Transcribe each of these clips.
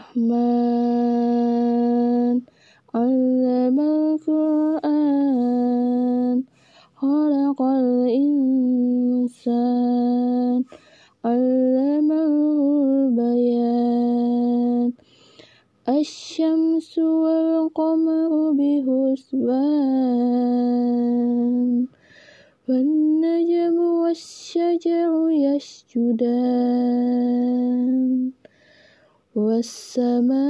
الرحمن والسماء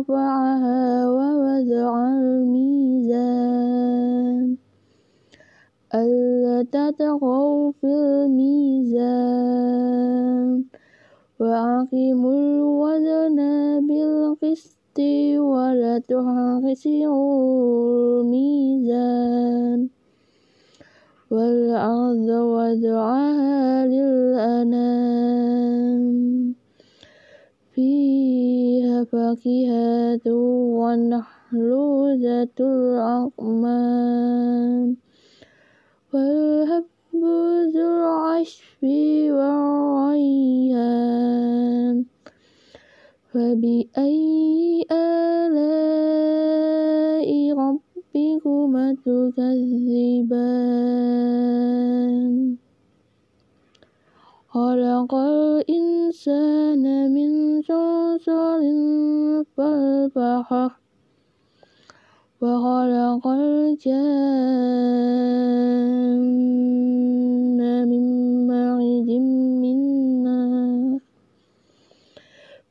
رفعها ووضع الميزان. ألا تطغوا في الميزان. وأقيموا الوزن بالقسط ولا تخسروا الميزان. والأرض وضعها للأنام. فاكهة والنخل ذات الأكمام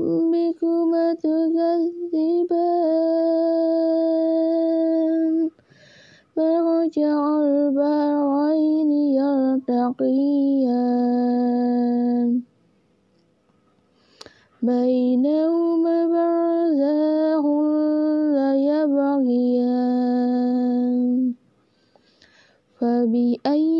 ربكما تكذبان. مرجع البحرين يلتقيان بينهما برزاخ لا يبغيان فبأي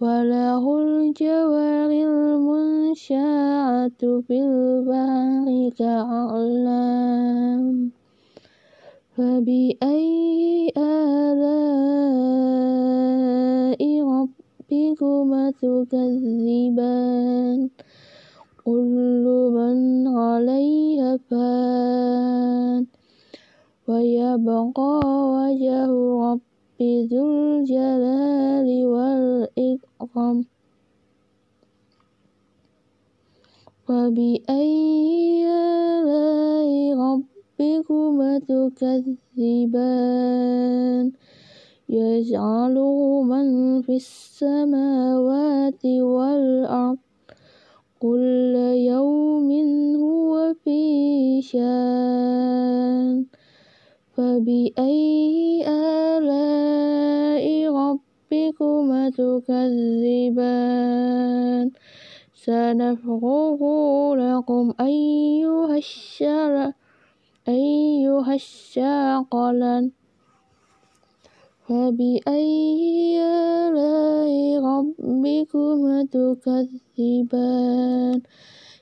وله الجوار المنشآت في البحر كأعلام فبأي آلاء ربكما تكذبان كل من عليها فان ويبقى وجه ربك ذو الجلال والإكرام. فبأي آلاء ربكما تكذبان؟ يجعل من في السماوات والأرض كل يوم هو في شان. فبأي آلاء ربكما تكذبان؟ سنفرغ لكم أيها الشر أيها الشاقلان فبأي آلاء ربكما تكذبان؟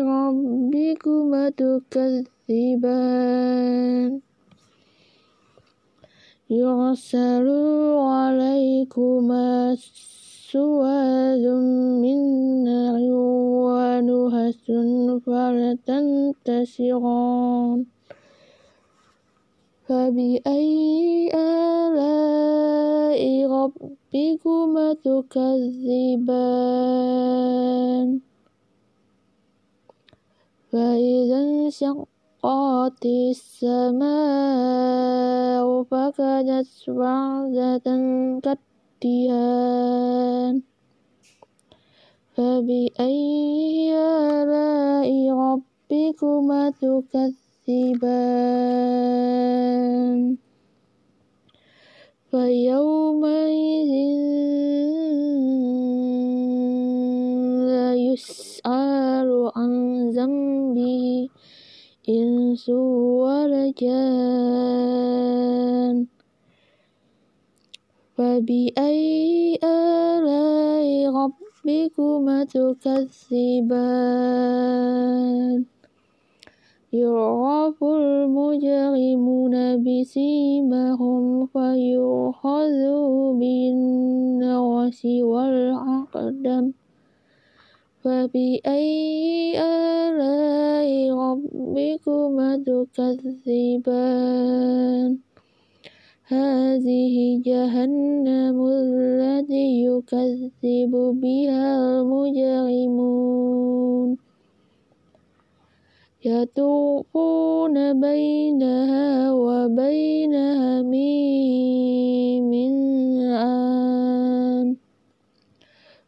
ربكما تكذبان. يرسل عليكما سواد من نار ونهس فلا تنتصران فبأي آلاء ربكما تكذبان؟ فإذا انشقت السماء فكانت وردة كالدهان فبأي آلاء ربكما تكذبان فيومئذ لا يسأل ذنبه إنس ولا جان فبأي آلاء ربكما تكذبان؟ يعرف المجرمون بسيمهم فيؤخذوا بالنواصي والأقدام فبأي آلاء ربكما تكذبان؟ هذه جهنم التي يكذب بها المجرمون. يطوفون بينها وبين هميم آن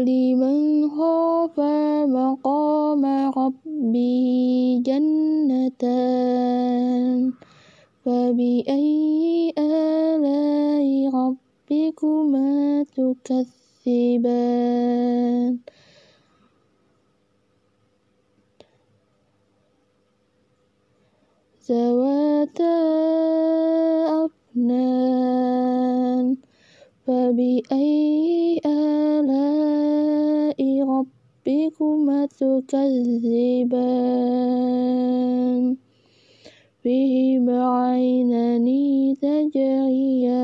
ولمن خاف مقام ربه جنتان فبأي آلاء ربكما تكذبان؟ ذواتا تكذبان فيهما عينان تجريان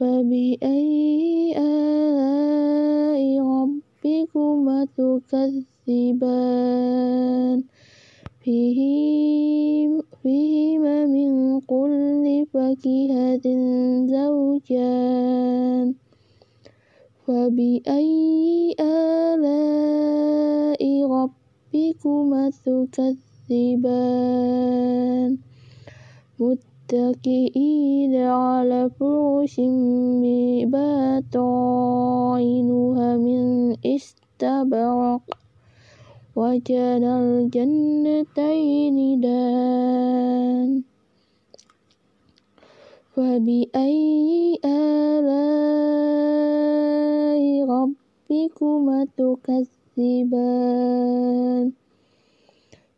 فبأي آلاء ربكما تكذبان فيهما من كل فاكهة زوجان فبأي آلاء ربكما تكذبان متكئين على فرش بطائنها من استبرق. وكان الجنتين دان. فبأي آلاء ربكما تكذبان؟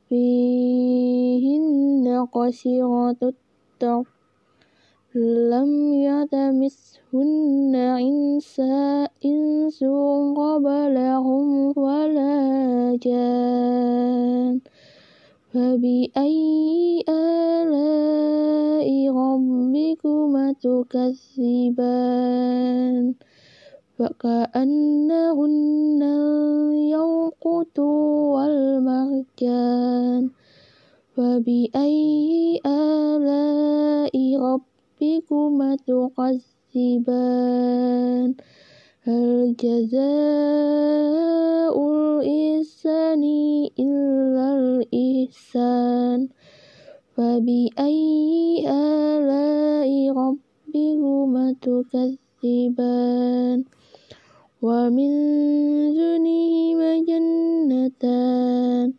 فيهن قصيرات الطرف لم يتمسهن إنس قبلهم ولا جان فبأي آلاء ربكما تكذبان؟ فكأنهن الياقوت والمرجان فبأي آلاء ربكما تكذبان؟ هل جزاء الإحسان إلا الإحسان؟ فبأي آلاء ربكما تكذبان؟ ومن دونهما جنتان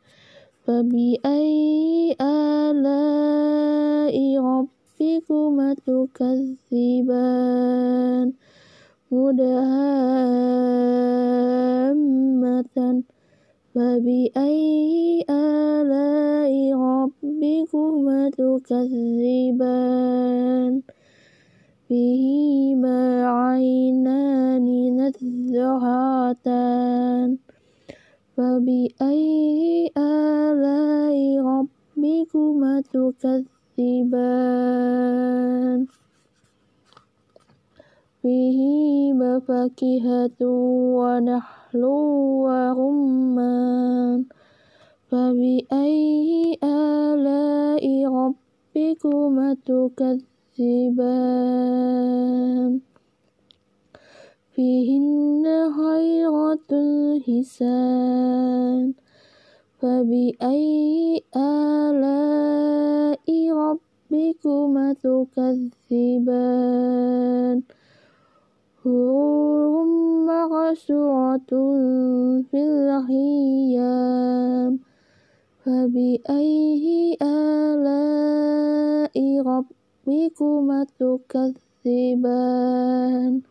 فبأي آلاء ربكما تكذبان؟ مدهامة. فبأي آلاء ربكما تكذبان؟ فيهما عينان نزهتان فبأي آلاء ربكما تكذبان؟ فيهما فاكهة ونحل ورمان. فبأي آلاء ربكما تكذبان؟ فيهن خيرات حسان فبأي آلاء ربكما تكذبان حور مقصورة في الخيام فبأي آلاء ربكما تكذبان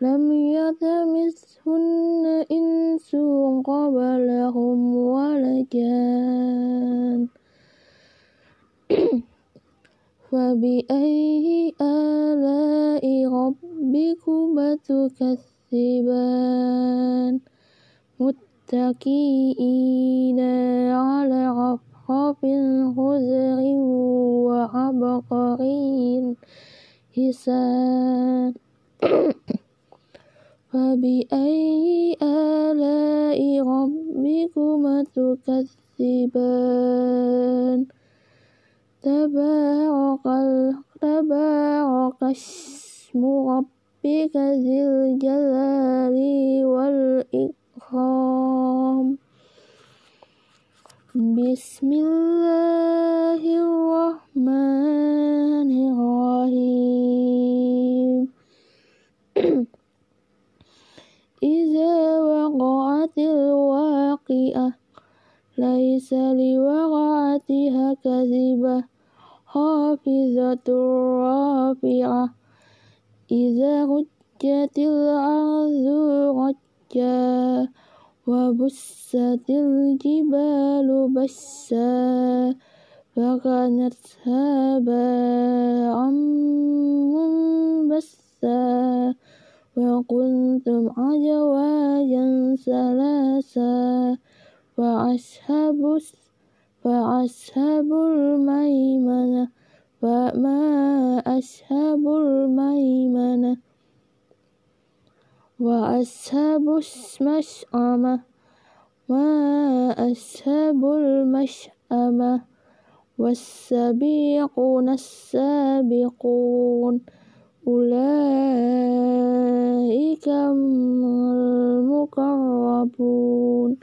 لم يتمسهن إنس قبلهم ولا جان. فبأي آلاء ربكما تكذبان؟ متكئين على رفرف خضر وعبقري حسان. فبأي آلاء ربكما تكذبان؟ تبارك تبارك اسم ربك ذي الجلال والإكرام. بسم الله الرحمن الرحيم إذا وقعت الواقعة ليس لوقعتها كذبة خافضة رافعة إذا رجت الأرض رجا وبست الجبال بسا فكانت هباء منبسا وكنتم أزواجا ثلاثا فأصحاب فأصحاب الميمنة فما أصحاب الميمنة وأصحاب المشأمة ما أصحاب المشأمة والسابقون السابقون. أولئك المقربون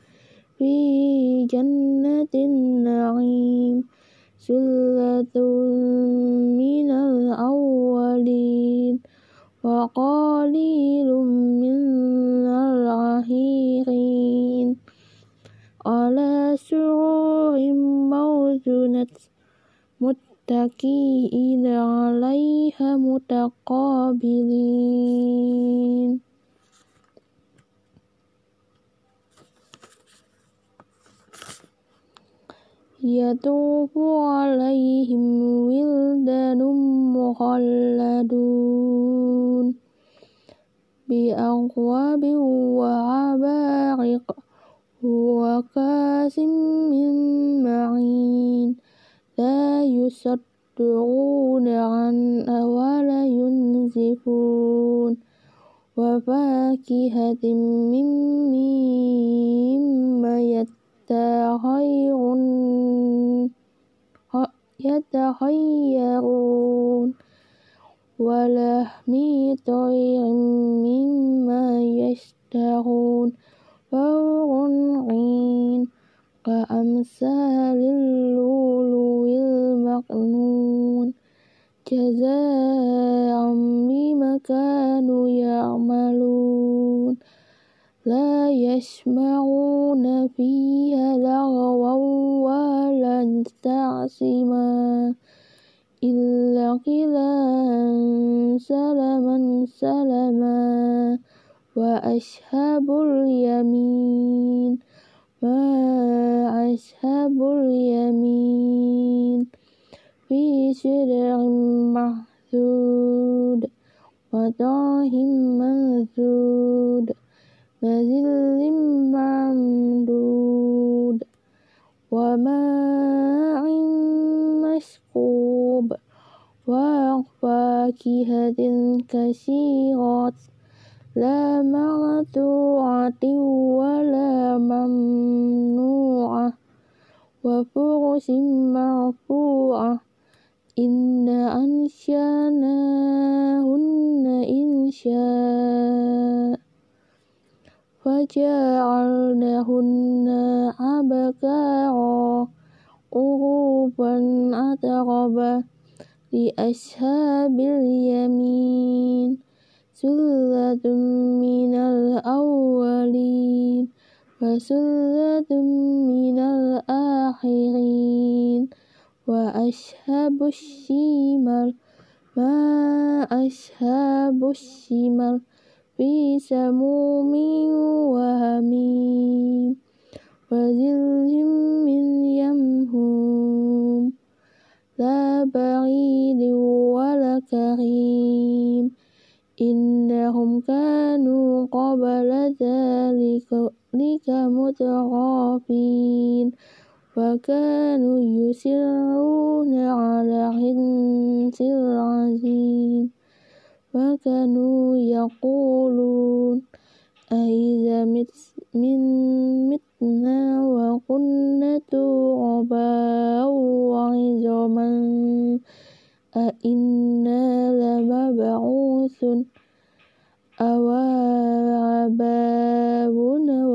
في جنة النعيم ثلة من الأولين وقليل متكئين عليها متقابلين. يطوف عليهم ولدان مخلدون. بأكواب وعبارق وكأس من معين. يصدعون عنها ولا ينزفون وفاكهة مما يتخيرون ولحم طير مما يشتهون فور عين كأمثال اللؤلؤ المكنون جزاء بما كانوا يعملون. لا يسمعون فيها لغوا ولا تعصما إلا قيلا سلما سلما وأصحاب اليمين. ما أصحاب اليمين في سدر محدود وطاه منثود وذل ممدود وماء مسكوب وفاكهة كثيرة أتربا لأصحاب اليمين ثلة من الأولين وثلة من الآخرين وأصحاب الشمال ما أصحاب الشمال في سموم وهميم. وذل من يمهوم لا بعيد ولا كريم. إنهم كانوا قبل ذلك مترافين وكانوا يسرون على حنس العظيم وكانوا يقولون أئذا من متنا وكنا ترابا وعظاما أئنا لمبعوثون. أو آباؤنا